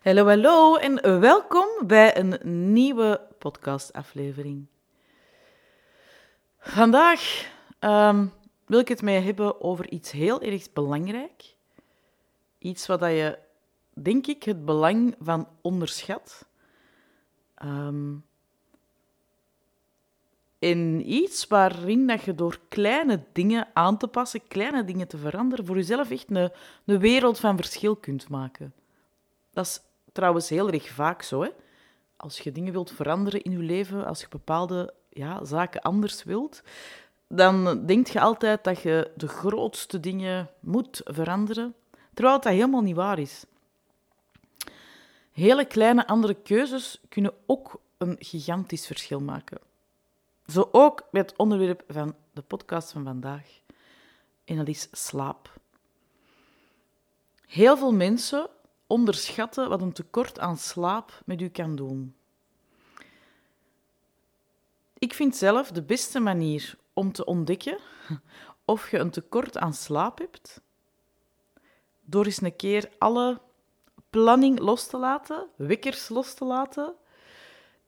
Hallo, hallo en welkom bij een nieuwe podcastaflevering. Vandaag ehm, wil ik het mee hebben over iets heel erg belangrijk. Iets wat je, denk ik, het belang van onderschat. Um, in iets waarin dat je door kleine dingen aan te passen, kleine dingen te veranderen, voor jezelf echt een, een wereld van verschil kunt maken. Dat is trouwens heel erg vaak zo. Hè? Als je dingen wilt veranderen in je leven, als je bepaalde ja, zaken anders wilt, dan denk je altijd dat je de grootste dingen moet veranderen, terwijl dat helemaal niet waar is. Hele kleine andere keuzes kunnen ook een gigantisch verschil maken. Zo ook bij het onderwerp van de podcast van vandaag. En dat is slaap. Heel veel mensen onderschatten wat een tekort aan slaap met u kan doen. Ik vind zelf de beste manier om te ontdekken of je een tekort aan slaap hebt, door eens een keer alle planning los te laten, wekkers los te laten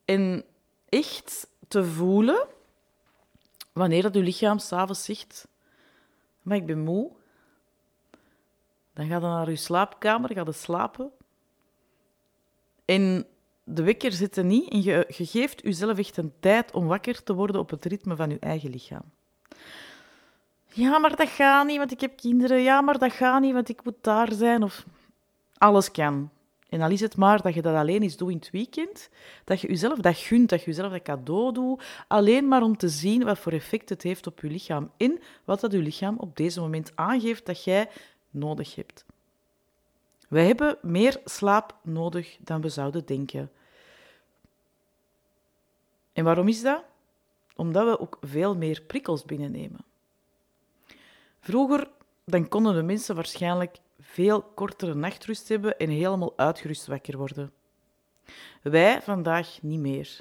en echt te voelen wanneer dat je lichaam s'avonds zegt, maar ik ben moe, dan ga je naar je slaapkamer, ga je slapen. En de wekker zit er niet en je, je geeft jezelf echt een tijd om wakker te worden op het ritme van je eigen lichaam. Ja, maar dat gaat niet, want ik heb kinderen. Ja, maar dat gaat niet, want ik moet daar zijn. Of alles kan. En al is het maar dat je dat alleen eens doet in het weekend, dat je jezelf dat gunt, dat je jezelf dat cadeau doet, alleen maar om te zien wat voor effect het heeft op je lichaam en wat dat je lichaam op deze moment aangeeft dat jij nodig hebt. Wij hebben meer slaap nodig dan we zouden denken. En waarom is dat? Omdat we ook veel meer prikkels binnennemen. Vroeger dan konden de mensen waarschijnlijk veel kortere nachtrust hebben en helemaal uitgerust wakker worden. Wij vandaag niet meer.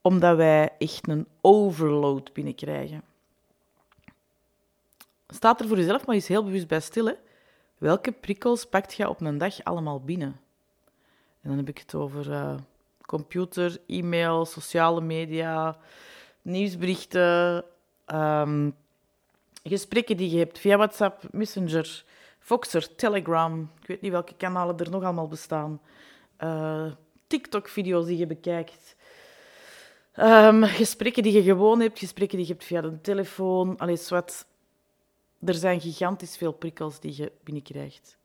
Omdat wij echt een overload binnenkrijgen. Staat er voor jezelf maar eens heel bewust bij stil. Hè? Welke prikkels pakt je op een dag allemaal binnen? En dan heb ik het over uh, computer, e-mail, sociale media, nieuwsberichten, um, gesprekken die je hebt via WhatsApp, Messenger, Foxer, Telegram. Ik weet niet welke kanalen er nog allemaal bestaan. Uh, TikTok-video's die je bekijkt. Um, gesprekken die je gewoon hebt, gesprekken die je hebt via de telefoon. Alles wat. Er zijn gigantisch veel prikkels die je binnenkrijgt.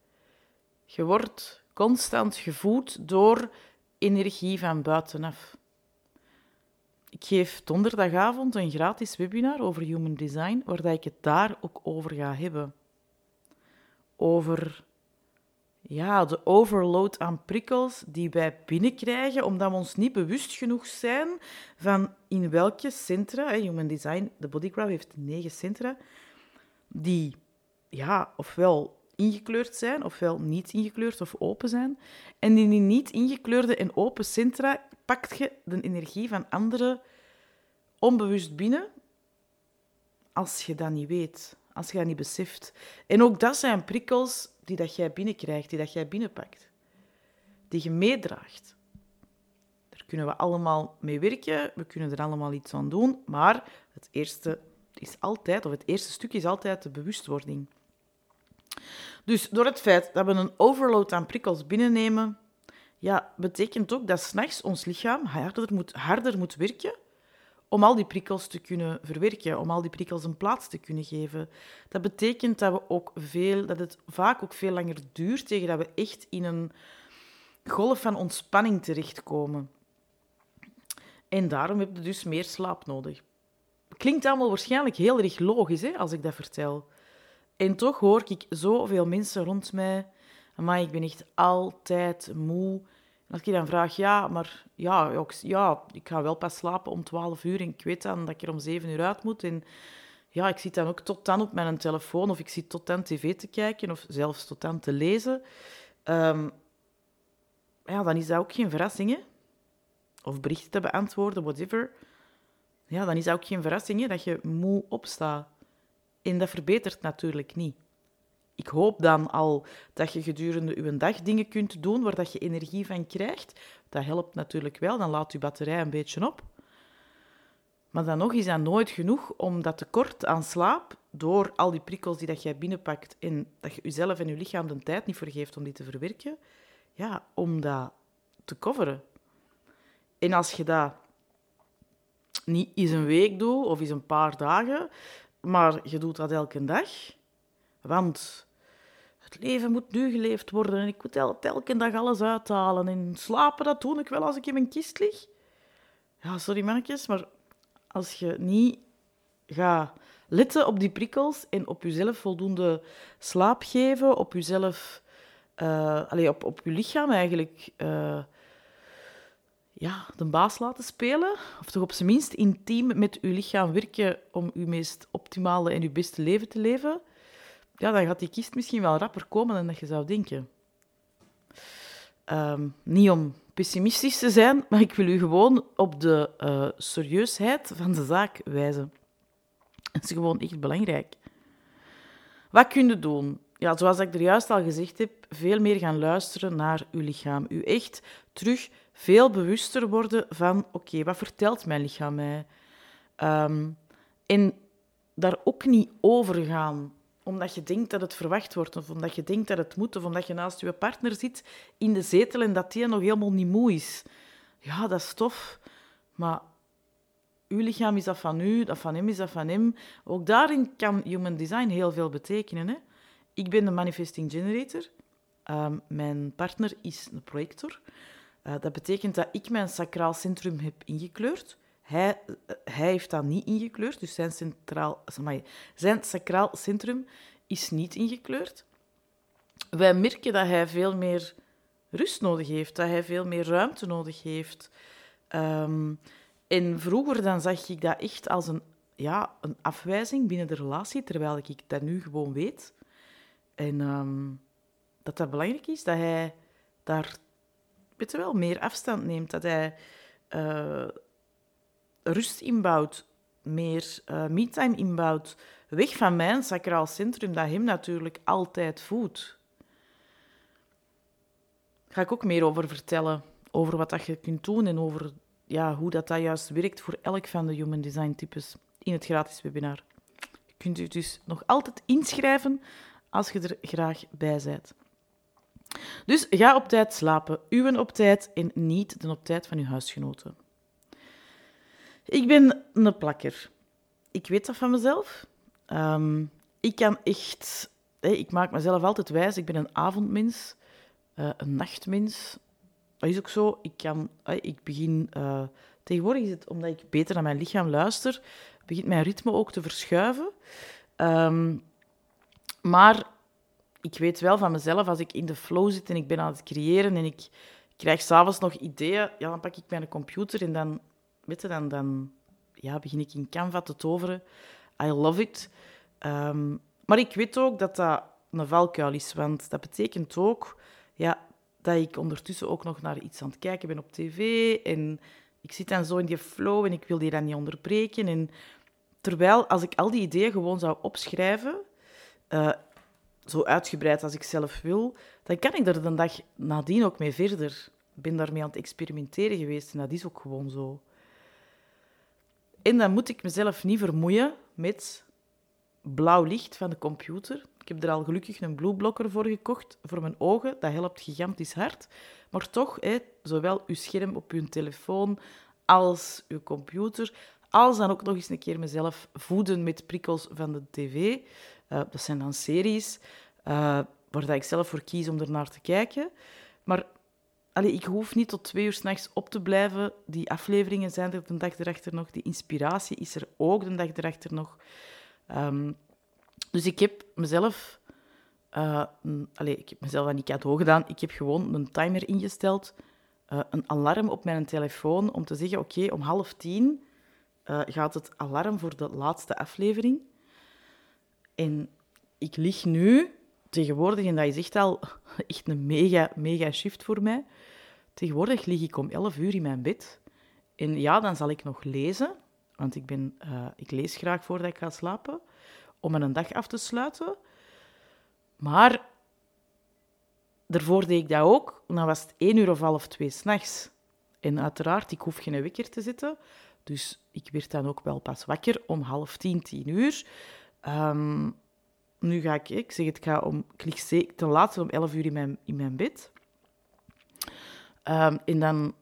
Je wordt constant gevoed door energie van buitenaf. Ik geef donderdagavond een gratis webinar over human design, waar ik het daar ook over ga hebben. Over ja, de overload aan prikkels die wij binnenkrijgen, omdat we ons niet bewust genoeg zijn van in welke centra, Human Design, de Bodygraph heeft negen centra, die ja, ofwel ingekleurd zijn, ofwel niet ingekleurd of open zijn. En in die niet ingekleurde en open centra pakt je de energie van anderen onbewust binnen als je dat niet weet, als je dat niet beseft. En ook dat zijn prikkels die dat jij binnenkrijgt, die dat jij binnenpakt, die je meedraagt. Daar kunnen we allemaal mee werken, we kunnen er allemaal iets aan doen, maar het eerste is altijd, of het eerste stuk is altijd de bewustwording. Dus door het feit dat we een overload aan prikkels binnennemen, ja, betekent ook dat s'nachts ons lichaam harder moet, harder moet werken om al die prikkels te kunnen verwerken, om al die prikkels een plaats te kunnen geven. Dat betekent dat, we ook veel, dat het vaak ook veel langer duurt tegen dat we echt in een golf van ontspanning terechtkomen. En daarom heb je dus meer slaap nodig. Klinkt allemaal waarschijnlijk heel erg logisch hè, als ik dat vertel. En toch hoor ik zoveel mensen rond mij. Maar ik ben echt altijd moe als ik dan vraag, ja, maar ja, ja, ik ga wel pas slapen om 12 uur en ik weet dan dat ik er om 7 uur uit moet. En ja, ik zit dan ook tot dan op mijn telefoon of ik zit tot dan tv te kijken of zelfs tot dan te lezen. Um, ja, dan is dat ook geen verrassing? Of berichten te beantwoorden, whatever. Ja, dan is dat ook geen verrassing, hè, dat je moe opstaat. En dat verbetert natuurlijk niet. ik hoop dan al dat je gedurende je dag dingen kunt doen waar dat je energie van krijgt. Dat helpt natuurlijk wel, dan laat je batterij een beetje op. Maar dan nog is dat nooit genoeg om dat tekort aan slaap, door al die prikkels die dat jij binnenpakt en dat je jezelf en je lichaam de tijd niet vergeeft om die te verwerken, ja, om dat te coveren. En als je dat niet eens een week doet of eens een paar dagen, maar je doet dat elke dag, want het leven moet nu geleefd worden en ik moet elke dag alles uithalen. En slapen, dat doe ik wel als ik in mijn kist lig. Ja, sorry mannetjes, maar als je niet gaat letten op die prikkels en op jezelf voldoende slaap geven, op jezelf, uh, allez, op, op je lichaam eigenlijk uh, ja, de baas laten spelen, of toch op zijn minst intiem met je lichaam werken om je meest optimale en je beste leven te leven, ja, dan gaat die kist misschien wel rapper komen dan dat je zou denken. Um, niet om pessimistisch te zijn, maar ik wil u gewoon op de uh, serieusheid van de zaak wijzen. Dat is gewoon echt belangrijk. Wat kun je doen? Ja, zoals ik er juist al gezegd heb, veel meer gaan luisteren naar uw lichaam. U echt terug veel bewuster worden van, oké, wat vertelt mijn lichaam mij? Um, en daar ook niet over gaan omdat je denkt dat het verwacht wordt, of omdat je denkt dat het moet, of omdat je naast je partner zit in de zetel en dat die nog helemaal niet moe is. Ja, dat is tof, maar uw lichaam is dat van u, dat van hem is dat van hem. Ook daarin kan human design heel veel betekenen. Hè? Ik ben de manifesting generator. Um, mijn partner is een projector. Uh, dat betekent dat ik mijn sacraal centrum heb ingekleurd. Hij, eh, hij heeft dat niet ingekleurd, dus zijn, centraal, zijn sacraal centrum is niet ingekleurd. Wij merken dat hij veel meer rust nodig heeft, dat hij veel meer ruimte nodig heeft. Um, en vroeger dan zag ik dat echt als een, ja, een afwijzing binnen de relatie, terwijl ik dat nu gewoon weet. En um, dat dat belangrijk is, dat hij daar weet wel, meer afstand neemt, dat hij uh, rust inbouwt, meer uh, inbouwt, weg van mijn sacraal centrum, dat hem natuurlijk altijd voedt. Daar ga ik ook meer over vertellen, over wat dat je kunt doen en over ja, hoe dat, dat juist werkt voor elk van de human design types in het gratis webinar. Je kunt u dus nog altijd inschrijven als je er graag bij bent. Dus ga op tijd slapen, uwen op tijd en niet de op tijd van uw huisgenoten. Ik ben een plakker. Ik weet dat van mezelf. Um, ik kan echt... ik maak mezelf altijd wijs. Ik ben een avondmens, uh, een nachtmens. Dat is ook zo. Ik, kan, ik begin... Uh, tegenwoordig is het omdat ik beter naar mijn lichaam luister, begint mijn ritme ook te verschuiven. Um, maar ik weet wel van mezelf, als ik in de flow zit en ik ben aan het creëren en ik krijg s'avonds nog ideeën, ja, dan pak ik mijn computer en dan weet je, dan, dan ja, begin ik in Canva te toveren. I love it. Um, maar ik weet ook dat dat een valkuil is, want dat betekent ook ja, dat ik ondertussen ook nog naar iets aan het kijken ben op tv en ik zit dan zo in die flow en ik wil die dan niet onderbreken. En terwijl, als ik al die ideeën gewoon zou opschrijven, uh, zo uitgebreid als ik zelf wil, dan kan ik er de dag nadien ook mee verder. Ik ben daarmee aan het experimenteren geweest en dat is ook gewoon zo. En dan moet ik mezelf niet vermoeien met blauw licht van de computer. Ik heb er al gelukkig een blueblocker voor gekocht, voor mijn ogen. Dat helpt gigantisch hard. Maar toch, zowel uw scherm op uw telefoon als uw computer, als dan ook nog eens een keer mezelf voeden met prikkels van de tv. Uh, dat zijn dan series uh, waar dat ik zelf voor kies om er naar te kijken. Maar Allee, ik hoef niet tot twee uur s'nachts op te blijven. Die afleveringen zijn er de dag erachter nog. Die inspiratie is er ook de dag erachter nog. Um, dus ik heb mezelf... Uh, allee, ik heb mezelf aan die cadeau gedaan. Ik heb gewoon een timer ingesteld. Een alarm op mijn telefoon om te zeggen... Oké, om half tien gaat het alarm voor de laatste aflevering. En ik lig nu tegenwoordig, en dat is echt al echt een mega, mega shift voor mij. Tegenwoordig lig ik om 11 uur in mijn bed. En ja, dan zal ik nog lezen, want ik, ben, uh, ik lees graag voordat ik ga slapen, om een dag af te sluiten. Maar daarvoor deed ik dat ook. Dan was het één uur of half twee s'nachts. En uiteraard, ik hoef geen wekker te zetten. Dus ik werd dan ook wel pas wakker om half tien, tien uur. Ehm, nu ga ik, ik zeg het, ik ga om, ik lig ten laatste om elf uur in mijn, in mijn bed. Um, en dan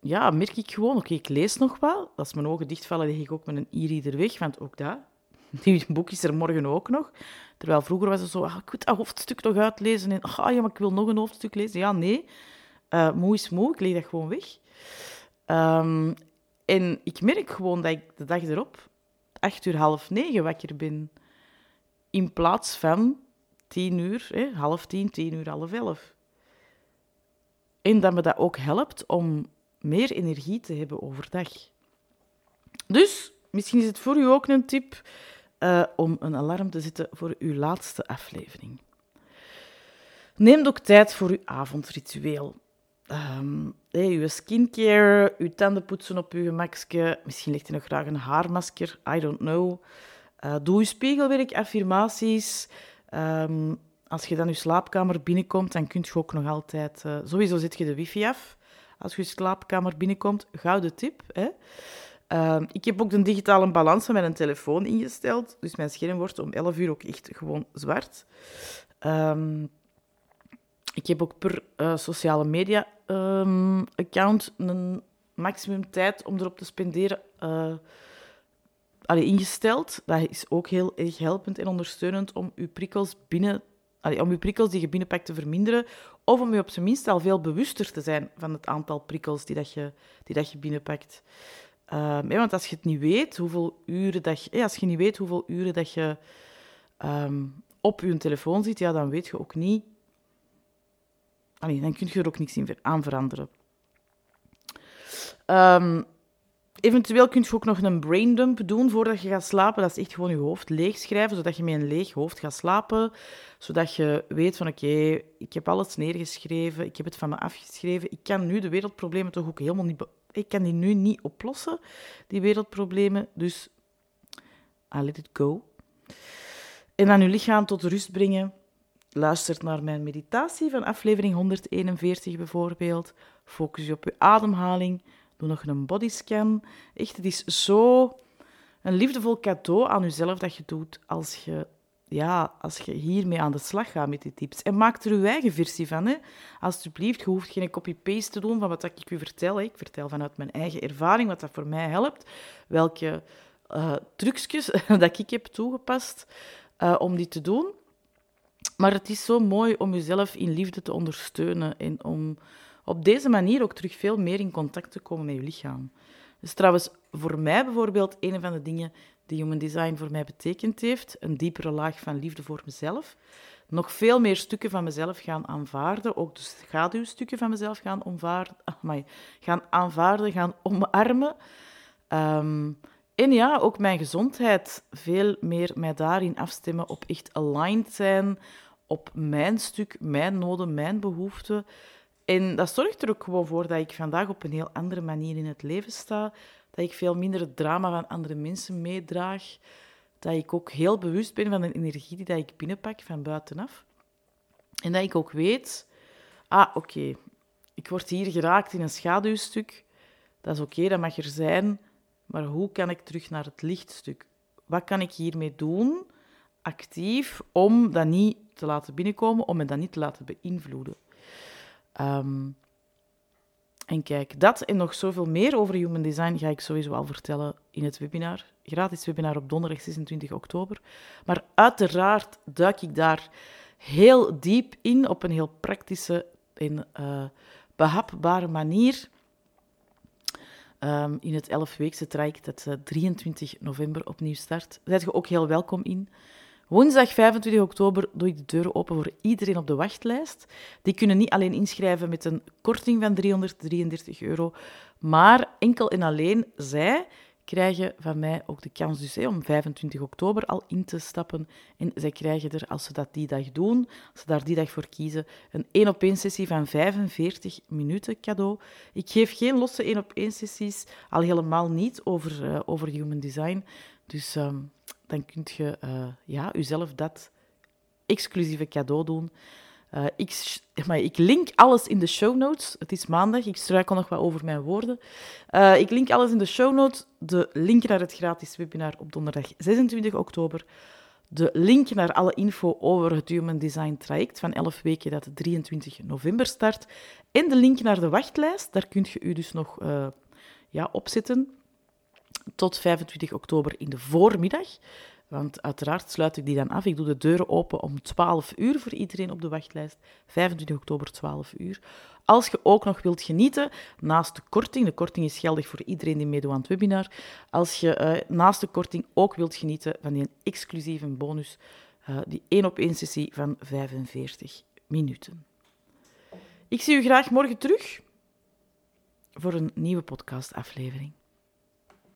ja, merk ik gewoon, oké, ik lees nog wel. Als mijn ogen dichtvallen, leg ik ook met een e-reader weg, want ook dat, die boek is er morgen ook nog. Terwijl vroeger was het zo, ah, ik moet dat hoofdstuk nog uitlezen. En ah, ja, maar ik wil nog een hoofdstuk lezen. Ja, nee. Uh, moe is moe, ik leg dat gewoon weg. Um, en ik merk gewoon dat ik de dag erop acht uur, half negen wakker ben. In plaats van tien uur, half tien, tien uur, half elf. En dat me dat ook helpt om meer energie te hebben overdag. Dus misschien is het voor u ook een tip uh, om een alarm te zetten voor uw laatste aflevering. Neem ook tijd voor uw avondritueel. Um, uw skincare, uw tanden poetsen op uw gemakje. Misschien ligt u nog graag een haarmasker, I don't know. Uh, doe uw spiegelwerk, affirmaties. Um, als je dan je slaapkamer binnenkomt, dan kun je ook nog altijd... Uh, sowieso zet je de wifi af. Als je je slaapkamer binnenkomt, gouden tip. Hè? Uh, ik heb ook de digitale balans van mijn telefoon ingesteld. Dus mijn scherm wordt om 11 uur ook echt gewoon zwart. Um, ik heb ook per uh, sociale media account een maximum tijd om erop te spenderen allee, ingesteld. Dat is ook heel erg helpend en ondersteunend om je prikkels binnen om je prikkels die je binnenpakt te verminderen, of om je op zijn minst al veel bewuster te zijn van het aantal prikkels die, dat je, die dat je binnenpakt. Um, want als je het niet weet, hoeveel uren dat je, als je niet weet hoeveel uren dat je um, op je telefoon zit, ja, dan weet je ook niet. Allee, dan kun je er ook niks in aan veranderen. Um, Eventueel kun je ook nog een braindump doen voordat je gaat slapen. Dat is echt gewoon je hoofd leegschrijven, zodat je met een leeg hoofd gaat slapen. Zodat je weet van oké, ik heb alles neergeschreven, ik heb het van me afgeschreven. Ik kan nu de wereldproblemen toch ook helemaal niet... Ik kan die nu niet oplossen, die wereldproblemen. Dus I let it go. En dan je lichaam tot rust brengen. Luister naar mijn meditatie van aflevering 141 bijvoorbeeld. Focus je op je ademhaling Doe nog een bodyscan. Echt, het is zo een liefdevol cadeau aan jezelf dat je doet als je, ja, als je hiermee aan de slag gaat met die tips. En maak er je eigen versie van. Hè. Alsjeblieft, je hoeft geen copy-paste te doen van wat ik u vertel. Hè. Ik vertel vanuit mijn eigen ervaring wat dat voor mij helpt. Welke uh, trucjes dat ik heb toegepast uh, om die te doen. Maar het is zo mooi om jezelf in liefde te ondersteunen en om op deze manier ook terug veel meer in contact te komen met je lichaam. Dus trouwens, voor mij bijvoorbeeld, een van de dingen die Human Design voor mij betekend heeft, een diepere laag van liefde voor mezelf, nog veel meer stukken van mezelf gaan aanvaarden, ook de schaduwstukken van mezelf gaan, gaan aanvaarden, gaan omarmen. Ehm, en ja, ook mijn gezondheid, veel meer mij daarin afstemmen, op echt aligned zijn, op mijn stuk, mijn noden, mijn behoeften. En dat zorgt er ook gewoon voor dat ik vandaag op een heel andere manier in het leven sta. Dat ik veel minder het drama van andere mensen meedraag. Dat ik ook heel bewust ben van de energie die dat ik binnenpak van buitenaf. En dat ik ook weet, ah, oké, ik word hier geraakt in een schaduwstuk. Dat is oké, dat mag er zijn. Maar hoe kan ik terug naar het lichtstuk? Wat kan ik hiermee doen, actief, om dat niet te laten binnenkomen, om me dat niet te laten beïnvloeden? Um, en kijk, dat en nog zoveel meer over human design ga ik sowieso al vertellen in het webinar. Gratis webinar op donderdag 26 oktober. Maar uiteraard duik ik daar heel diep in op een heel praktische en uh, behapbare manier. Um, in het 11-weekse traject dat uh, 23 november opnieuw start. Daar je ook heel welkom in. Woensdag 25 oktober doe ik de deuren open voor iedereen op de wachtlijst. Die kunnen niet alleen inschrijven met een korting van 333 euro, maar enkel en alleen zij krijgen van mij ook de kans dus, hè, om 25 oktober al in te stappen. En zij krijgen er, als ze dat die dag doen, als ze daar die dag voor kiezen, een één-op-één sessie van 45 minuten cadeau. Ik geef geen losse één-op-één sessies, al helemaal niet over, uh, over human design. Dus um, dan kun je uh, ja, jezelf dat exclusieve cadeau doen. Uh, ik, maar ik link alles in de show notes. Het is maandag, ik struikel nog wat over mijn woorden. Uh, ik link alles in de show notes. De link naar het gratis webinar op donderdag 26 oktober. De link naar alle info over het Human Design traject van 11 weken dat 23 november start. En de link naar de wachtlijst, daar kunt je u dus nog uh, ja, opzetten tot 25 oktober in de voormiddag. Want uiteraard sluit ik die dan af. Ik doe de deuren open om 12 uur voor iedereen op de wachtlijst. 25 oktober, 12 uur. Als je ook nog wilt genieten, naast de korting, de korting is geldig voor iedereen die meedoet aan het webinar, als je uh, naast de korting ook wilt genieten van die exclusieve bonus, uh, die één op één sessie van 45 minuten. Ik zie u graag morgen terug voor een nieuwe podcastaflevering.